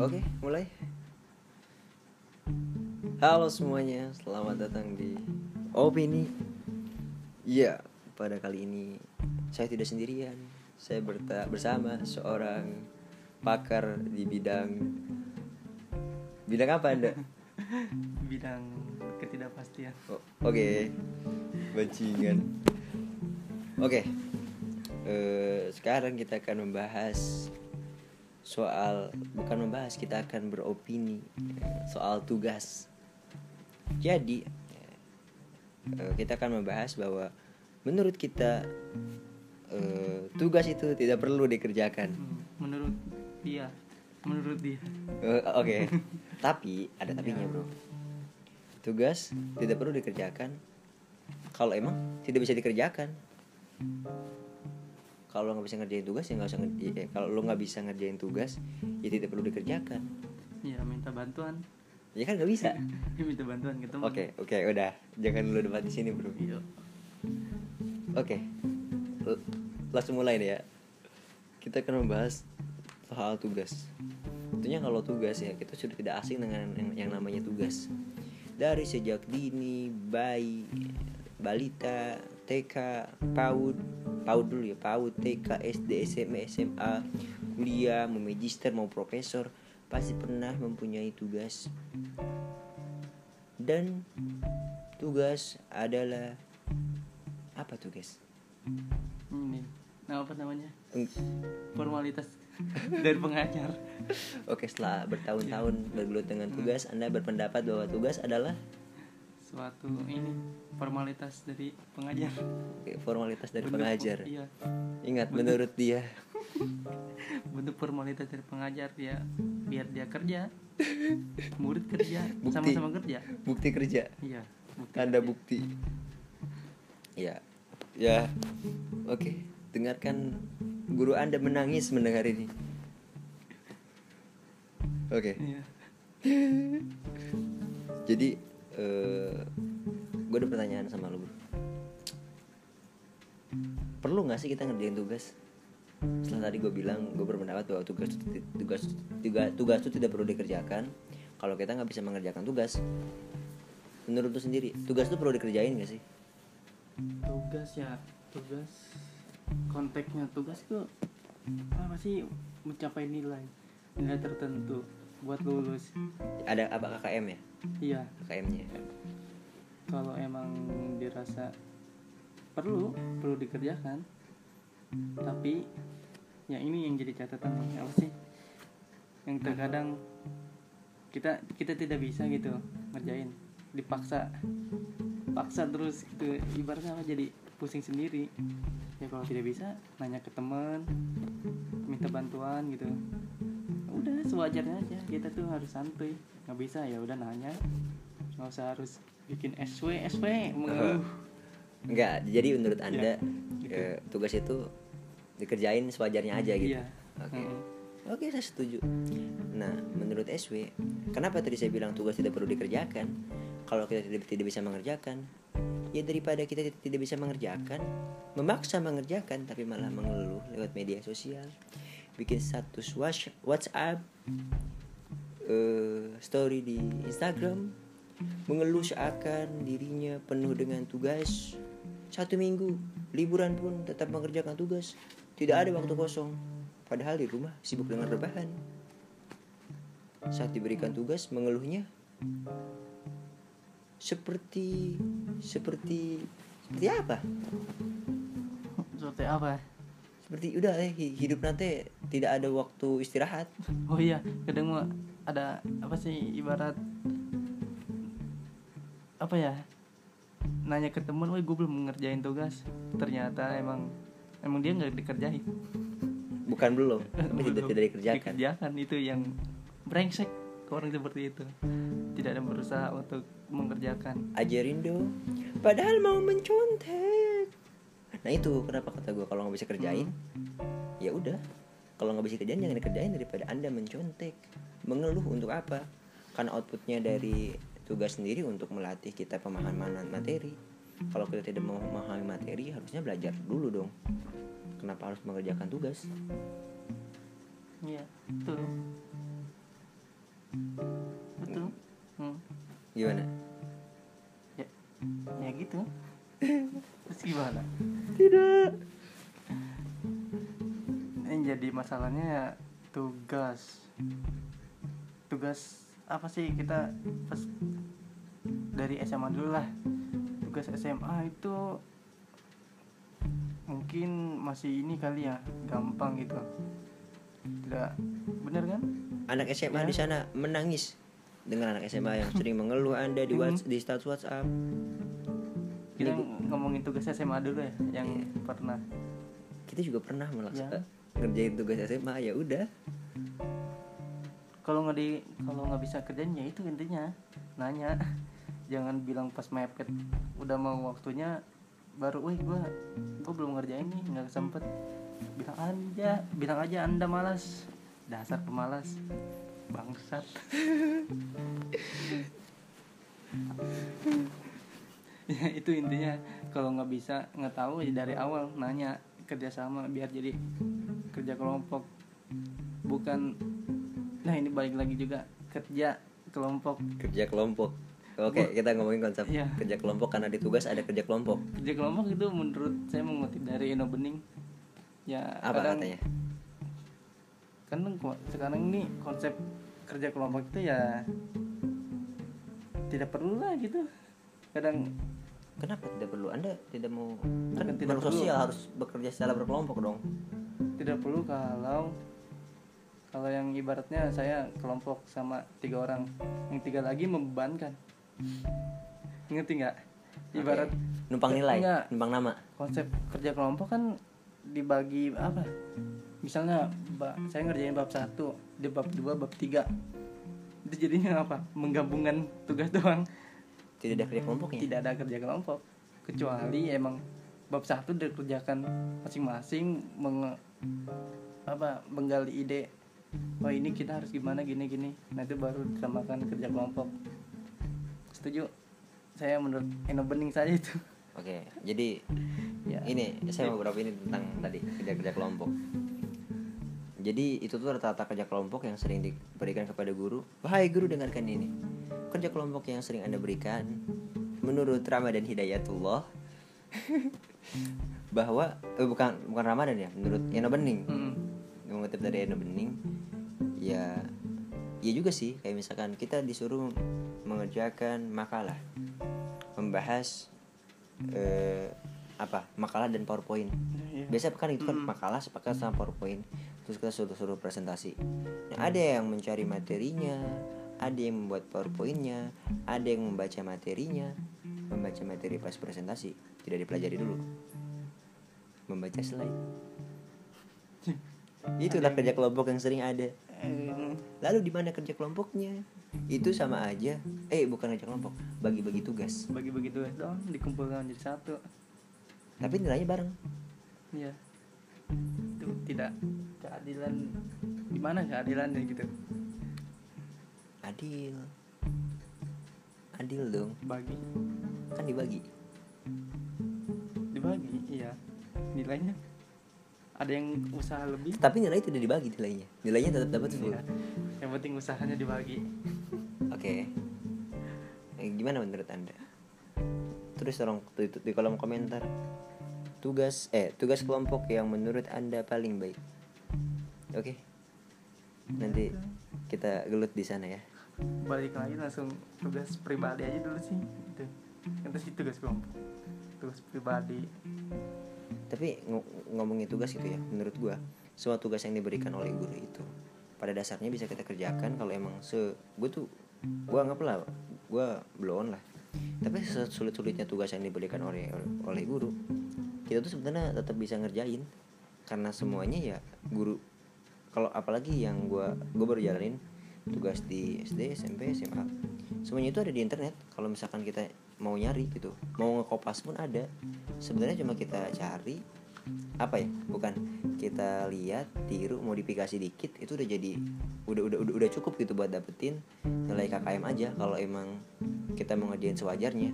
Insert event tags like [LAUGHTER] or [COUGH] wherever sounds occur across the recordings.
Oke, mulai. Halo semuanya, selamat datang di Opini. Iya, pada kali ini saya tidak sendirian. Saya berta bersama seorang pakar di bidang bidang apa Anda? [LAUGHS] bidang ketidakpastian Oh, Oke, bajingan. Oke, eh, sekarang kita akan membahas soal bukan membahas, kita akan beropini eh, soal tugas. Jadi eh, kita akan membahas bahwa menurut kita eh, tugas itu tidak perlu dikerjakan. Hmm, menurut dia menurut dia Eh, Oke, [LAUGHS] tapi ada tapinya bro. Tugas tidak perlu dikerjakan kalau emang tidak bisa dikerjakan. Kalau nggak bisa ngerjain tugas ya nggak usah ngerjain. eh, kalau lo nggak bisa ngerjain tugas ya tidak perlu dikerjakan. ya minta bantuan Ya kan nggak bisa. [LAUGHS] minta bantuan teman Oke oke udah jangan lu debat di sini bro. iya Oke, L- langsung mulai nih ya. Kita akan membahas soal tugas. Tentunya kalau tugas ya kita sudah tidak asing dengan yang, yang namanya tugas. Dari sejak dini, bayi, balita, TK, PAUD, PAUD dulu ya, PAUD, TK, SD, SMA, SMA, kuliah, mau magister, mau profesor, pasti pernah mempunyai tugas. Dan tugas adalah apa tugas? ini nah apa namanya formalitas dari pengajar [LAUGHS] Oke, setelah bertahun-tahun bergelut dengan tugas, Anda berpendapat bahwa tugas adalah suatu ini formalitas dari pengajar oke, formalitas dari Bentuk- pengajar. iya Ingat, menurut dia, [LAUGHS] bentuk formalitas dari pengajar ya biar dia kerja murid kerja sama-sama kerja bukti kerja, iya bukti tanda kerja. bukti. Ya, ya, oke. Dengarkan guru Anda menangis mendengar ini. Oke, iya [LAUGHS] jadi eh gue ada pertanyaan sama lo bro. Perlu nggak sih kita ngerjain tugas? Setelah tadi gue bilang gue berpendapat bahwa tugas tugas tugas tugas itu tidak perlu dikerjakan. Kalau kita nggak bisa mengerjakan tugas, menurut lu sendiri tugas itu perlu dikerjain gak sih? tugas ya tugas konteksnya tugas itu apa sih mencapai nilai nilai tertentu buat lulus Ada apa KKM ya? Iya. KKM-nya. kalau emang dirasa perlu perlu dikerjakan. Tapi ya ini yang jadi catatan apa sih yang terkadang kita kita tidak bisa gitu ngerjain. Dipaksa paksa terus gitu. Ibaratnya apa jadi pusing sendiri. Ya kalau tidak bisa nanya ke teman minta bantuan gitu udah sewajarnya aja kita tuh harus santuy nggak bisa ya udah nanya nggak usah harus bikin SW SW mengeluh Enggak, jadi menurut Anda gitu. eh, tugas itu dikerjain sewajarnya aja gitu. Iya. Oke. Mm. Oke, saya setuju. Nah, menurut SW, kenapa tadi saya bilang tugas tidak perlu dikerjakan? Kalau kita tidak, tidak bisa mengerjakan, ya daripada kita tidak bisa mengerjakan, memaksa mengerjakan tapi malah mengeluh lewat media sosial, bikin status Whats- WhatsApp, eh, story di Instagram, mengeluh seakan dirinya penuh dengan tugas. Satu minggu, liburan pun tetap mengerjakan tugas. Tidak ada waktu kosong. Padahal di rumah sibuk dengan rebahan. Saat diberikan tugas, mengeluhnya seperti seperti seperti apa? seperti apa Seperti udah eh hi- hidup nanti tidak ada waktu istirahat. oh iya kadang mah ada apa sih ibarat apa ya nanya ke temen, woi gue belum ngerjain tugas. Ternyata emang emang dia nggak dikerjain. Bukan belum, [LAUGHS] tapi tidak tidak dikerjakan. dikerjakan itu yang brengsek orang seperti itu. Tidak ada berusaha untuk mengerjakan. Ajarin dong. Padahal mau mencontek nah itu kenapa kata gue kalau nggak bisa kerjain ya udah. Kalau nggak bisa kerjain jangan dikerjain daripada anda mencontek mengeluh untuk apa? Karena outputnya dari tugas sendiri untuk melatih kita pemahaman materi. Kalau kita tidak mau memahami materi harusnya belajar dulu dong. Kenapa harus mengerjakan tugas? Iya betul. Betul. Hmm. gimana? Ya ya gitu [LAUGHS] terus gimana? Tidak. Yang jadi masalahnya ya tugas. Tugas apa sih? Kita pas dari SMA dulu lah. Tugas SMA itu mungkin masih ini kali ya gampang gitu. Tidak bener kan? Anak SMA Ya. di sana menangis dengan anak SMA yang [LAUGHS] sering mengeluh anda di Hmm. whats- di status WhatsApp. Kita Ini ngomongin tugas SMA dulu ya yang Iya. pernah. Kita juga pernah melaksanakan Ya. ngerjain tugas SMA ya udah. Kalau nggak di kalau nggak bisa kerjain ya itu intinya. Nanya. Jangan bilang pas mepet udah mau waktunya baru wih gua gua belum ngerjain nih nggak sempet. Bilang aja bilang aja anda malas. Dasar pemalas. Bangsat [LAUGHS] ya [LAUGHS] itu intinya. Kalau nggak bisa nggak tahu ya dari awal nanya kerjasama biar jadi kerja kelompok. Bukan nah ini balik lagi juga kerja kelompok. Kerja kelompok. Oke kita ngomongin konsep Iya. kerja kelompok karena di tugas ada kerja kelompok. Kerja kelompok itu menurut saya mengutip dari Eno Bening. Ya apa kadang- katanya? Kan sekarang ini konsep kerja kelompok itu ya tidak perlu lah gitu. Kadang kenapa? Tidak perlu. Anda tidak mau kan tidak makhluk perlu. sosial harus bekerja secara berkelompok dong. Tidak perlu kalau kalau yang ibaratnya saya kelompok sama tiga orang. Yang tiga lagi membebankan. Ngerti nggak? Ibarat Oke. numpang nilai Enggak. numpang nama. Konsep kerja kelompok kan dibagi apa? Misalnya saya ngerjain bab satu di bab dua bab tiga. Itu jadinya apa? Menggabungkan tugas [LAUGHS] doang tidak ada kerja kelompoknya tidak ada kerja kelompok. Kecuali emang bab satu dikerjakan masing-masing menge, apa menggali ide oh ini kita harus gimana gini gini. Nah itu baru dinamakan kerja kelompok. Setuju? Saya menurut Eno Bening saja itu. Oke jadi ya. ini saya mau beberapa ini tentang tadi kerja kerja kelompok jadi itu tuh rata-rata kerja kelompok yang sering diberikan kepada guru. Wahai guru dengarkan ini. Kerja kelompok yang sering anda berikan menurut Ramadan Hidayatullah [LAUGHS] bahwa eh, bukan bukan Ramadan ya menurut Eno Bening. Hmm. mengutip dari Eno Bening ya ya juga sih kayak misalkan kita disuruh mengerjakan makalah membahas eh, apa makalah dan powerpoint. Iya. biasa kan itu kan makalah sepakat sama powerpoint terus kita suruh suruh presentasi. Nah, ada yang mencari materinya ada yang membuat powerpointnya ada yang membaca materinya. Membaca materi pas presentasi tidak dipelajari dulu. Membaca slide. Itulah kerja kelompok yang sering ada. Lalu di mana kerja kelompoknya? Itu sama aja. Eh bukan kerja kelompok bagi-bagi tugas. Bagi-bagi tugas doang dikumpulkan jadi satu. Tapi nilainya bareng. Ya itu tidak keadilan di mana keadilannya gitu? Adil. Adil dong. Bagi. Kan dibagi. Dibagi iya. Nilainya. Ada yang usaha lebih? Tapi nilai tidak dibagi nilainya. Nilainya tetap dapat full. Iya. yang penting usahanya dibagi. Oke. Eh, gimana menurut anda? Tolong di, di kolom komentar tugas eh tugas kelompok yang menurut anda paling baik. Oke. Nanti kita gelut di sana ya. Balik lagi langsung tugas pribadi aja dulu sih itu yang tadi tugas kelompok tugas pribadi. Tapi ngo- ngomongin tugas gitu ya menurut gua semua tugas yang diberikan oleh guru itu pada dasarnya bisa kita kerjakan kalau emang se gue tuh gua anggap lah gua blow on lah. Tapi sulit sulitnya tugas yang diberikan oleh oleh guru kita tuh sebenarnya tetap bisa ngerjain. Karena semuanya ya guru kalau apalagi yang gua gua baru jalanin tugas di SD SMP SMA semuanya itu ada di internet. Kalau misalkan kita mau nyari gitu mau ngekopas pun ada. Sebenarnya cuma kita cari apa ya bukan kita lihat tiru modifikasi dikit itu udah jadi udah udah udah, udah cukup gitu buat dapetin nilai KKM aja kalau emang kita mau ngerjain sewajarnya.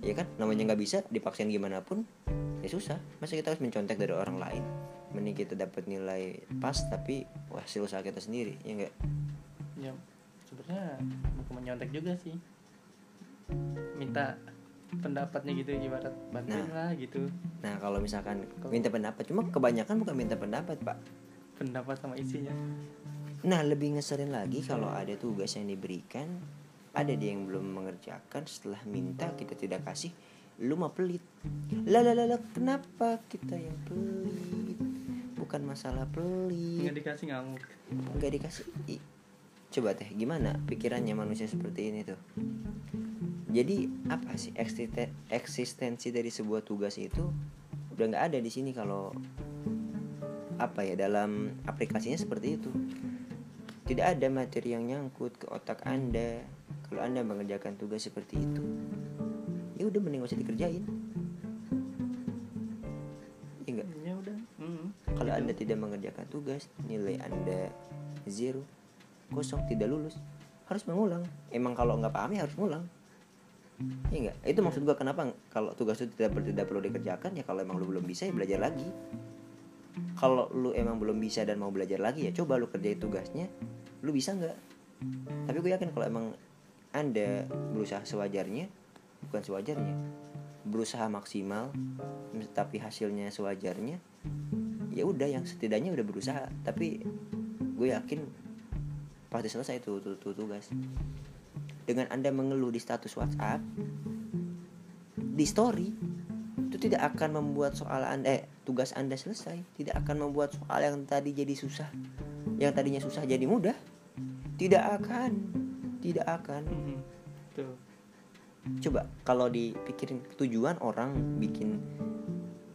Ya kan namanya nggak bisa dipaksain gimana pun ya susah. Masa kita harus mencontek dari orang lain? Mending kita dapat nilai pas tapi hasil usaha kita sendiri ya enggak ya ya bukan menyontek juga sih. Minta pendapatnya gitu ibarat bantuin Nah. lah gitu. Nah kalau misalkan minta pendapat cuma kebanyakan bukan minta pendapat pak. Pendapat sama isinya. Nah lebih ngeselin lagi kalau ada tugas yang diberikan ada dia yang belum mengerjakan setelah minta kita tidak kasih lu mah pelit. Lah lah lah kenapa kita yang pelit? Bukan masalah pelit. Nggak dikasih ngamuk. Nggak dikasih. I- coba teh gimana pikirannya manusia seperti ini tuh? Jadi apa sih eksiste- eksistensi dari sebuah tugas itu? Udah nggak ada di sini kalau apa ya dalam aplikasinya seperti itu. Tidak ada materi yang nyangkut ke otak anda kalau anda mengerjakan tugas seperti itu udah mending usah dikerjain ya enggak ya udah mm, kalau gitu. Anda tidak mengerjakan tugas, nilai Anda zero, kosong, tidak lulus, harus mengulang. Emang kalau nggak paham ya harus ngulang. Iya enggak? Itu maksud gua kenapa kalau tugas itu tidak tidak perlu dikerjakan ya kalau emang lu belum bisa ya belajar lagi. Kalau lu emang belum bisa dan mau belajar lagi ya coba lu kerjain tugasnya. Lu bisa nggak? Tapi gue yakin kalau emang Anda berusaha sewajarnya, bukan sewajarnya, berusaha maksimal, tapi hasilnya sewajarnya, ya udah yang setidaknya udah berusaha. Tapi gue yakin pasti selesai tuh, tuh, tugas. Dengan anda mengeluh di status WhatsApp di story itu tidak akan membuat soal anda eh, tugas anda selesai. Tidak akan membuat soal yang tadi jadi susah yang tadinya susah jadi mudah. Tidak akan tidak akan. Mm, tuh coba kalau dipikirin tujuan orang bikin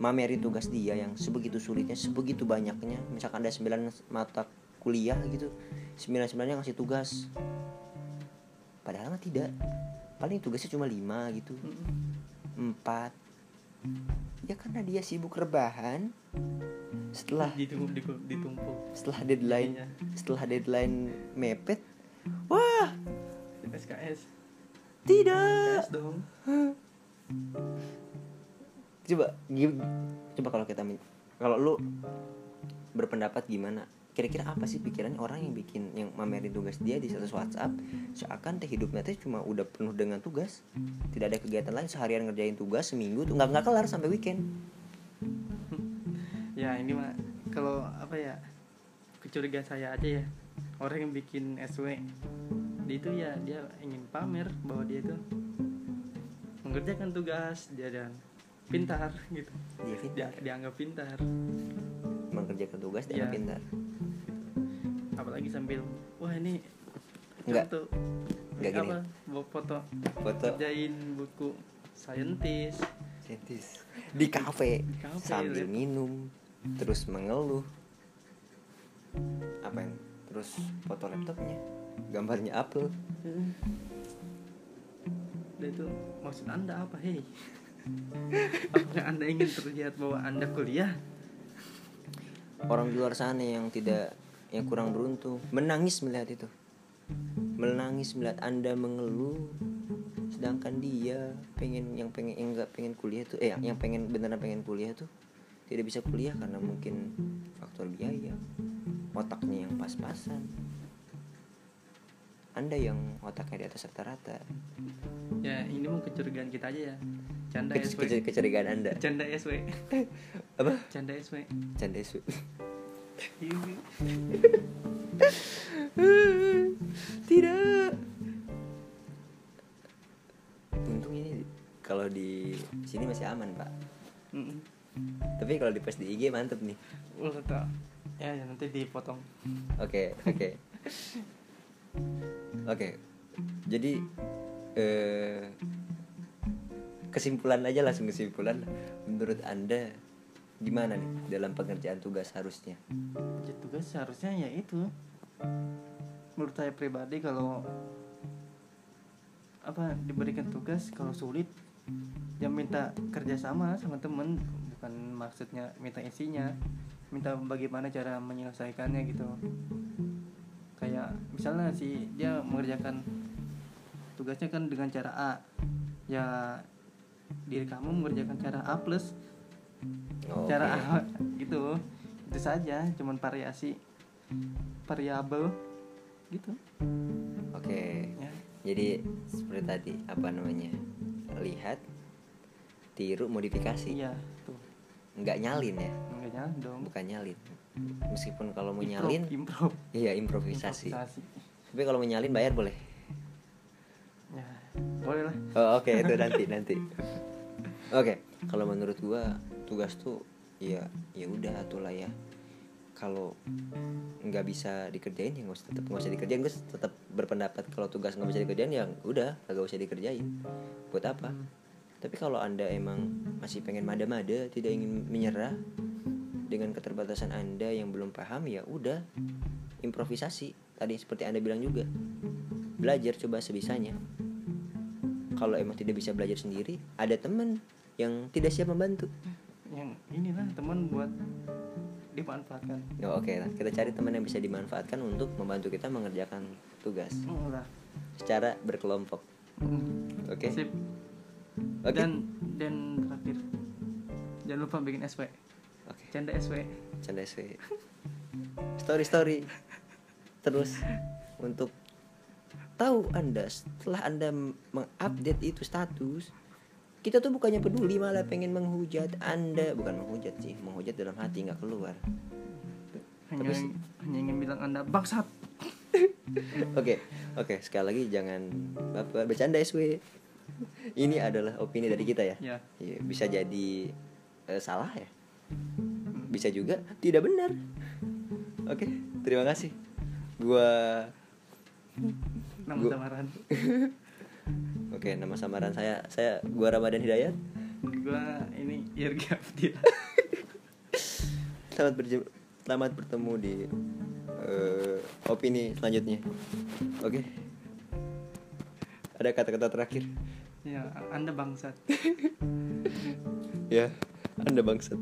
mamerin tugas dia yang sebegitu sulitnya sebegitu banyaknya misalkan ada 9 mata kuliah gitu 9 9 ngasih tugas. Padahal mah tidak. Paling tugasnya cuma 5 gitu. Mm, 4 ya karena dia sibuk rebahan setelah ditumpuk ditumpuk setelah deadline Iya. setelah deadline mepet wah! SKS tidak. Dong. Coba coba kalau kita kalau lu berpendapat gimana? Kira-kira apa sih pikirannya orang yang bikin yang mamerin tugas dia di status WhatsApp? Seakan teh hidupnya teh cuma udah penuh dengan tugas. Tidak ada kegiatan lain seharian ngerjain tugas seminggu tuh nggak nggak kelar sampai weekend. [LAUGHS] Ya ini mah kalau apa ya kecurigaan saya aja ya. Orang yang bikin SW dia itu ya dia ingin pamer bahwa dia itu mengerjakan tugas dia dan pintar gitu. Dia dia pintar. dianggap pintar. Mengerjakan tugas dan Iya. pintar. Apalagi sambil wah ini Enggak. contoh. Enggak gini. apa? Bawa foto. Foto. Kerjain buku saintis. Saintis. Di kafe sambil lihat. minum. Terus mengeluh. Apa yang? Terus foto laptopnya gambarnya upload Dan itu maksud anda apa hei? Apakah anda ingin terlihat bahwa anda kuliah? Orang di luar sana yang tidak yang kurang beruntung menangis melihat itu. Menangis melihat anda mengeluh sedangkan dia pengen yang pengen yang nggak pengen kuliah tuh eh yang, yang pengen beneran pengen kuliah tuh tidak bisa kuliah karena mungkin faktor biaya otaknya yang pas-pasan anda yang otaknya di atas rata-rata. Ya ini mau kecurigaan kita aja ya. Canda Ke- SW ke- kecurigaan anda. Canda SW [LAUGHS] apa? Canda SW canda isu [LAUGHS] tidak. Untung ini kalau di sini masih aman pak. Mm-mm. tapi kalau di post di IG mantep nih. Tak ya, ya nanti dipotong. Oke oke [LAUGHS] oke. Jadi eh, kesimpulan aja langsung kesimpulan menurut anda gimana nih dalam pengerjaan tugas harusnya? Ya, tugas seharusnya ya itu. Menurut saya pribadi kalau apa diberikan tugas kalau sulit ya minta kerjasama sama temen. Bukan maksudnya minta isinya minta bagaimana cara menyelesaikannya gitu kayak misalnya si dia mengerjakan tugasnya kan dengan cara A. Ya diri kamu mengerjakan cara A plus Oke. cara A [LAUGHS] gitu. Itu saja cuman variasi variabel gitu. Oke. Ya. Jadi seperti tadi apa namanya lihat tiru modifikasi. Iya tuh nggak nyalin ya? Nggak jalan dong. Bukan nyalin meskipun kalau mau nyalin improv. iya improvisasi. Improvisasi. Tapi kalau mau nyalin bayar boleh. Ya boleh lah. Oh, oke itu nanti [LAUGHS] nanti. Oke kalau menurut gua tugas tuh ya ya udah atulah ya. Kalau nggak bisa dikerjain ya nggak usah tetap nggak usah dikerjain. Gue tetap berpendapat kalau tugas nggak bisa dikerjain ya udah nggak usah dikerjain. Buat apa? Hmm. tapi kalau anda emang masih pengen mada-mada tidak ingin menyerah dengan keterbatasan anda yang belum paham ya udah improvisasi tadi seperti anda bilang juga belajar coba sebisanya kalau emang tidak bisa belajar sendiri ada teman yang tidak siap membantu yang inilah teman buat dimanfaatkan Oh, Oke, nah, kita cari teman yang bisa dimanfaatkan untuk membantu kita mengerjakan tugas lah secara berkelompok. Hmm. Oke. sip Oke. dan dan terakhir jangan lupa bikin SW Oke. canda SW Canda SW. Story story. Terus untuk tahu Anda setelah Anda mengupdate itu status kita tuh bukannya peduli malah pengen menghujat Anda bukan menghujat sih menghujat dalam hati nggak keluar hanya Tapi- hanya ingin bilang anda bangsat [LAUGHS] Oke, oke. Sekali lagi jangan baper bercanda SW. Ini adalah opini dari kita ya. ya Iya, bisa jadi eh, salah ya. Bisa juga tidak benar. Oke, terima kasih. Gua nama Gua- samaran [LAUGHS] Oke, nama samaran saya saya gua Ramadan Hidayat. gua ini Irgi Abdillah [LAUGHS] Selamat berjem- selamat bertemu di eh, opini selanjutnya. Oke. Ada kata-kata terakhir. ya anda bangsat [LAUGHS] Ya, Anda bangsat.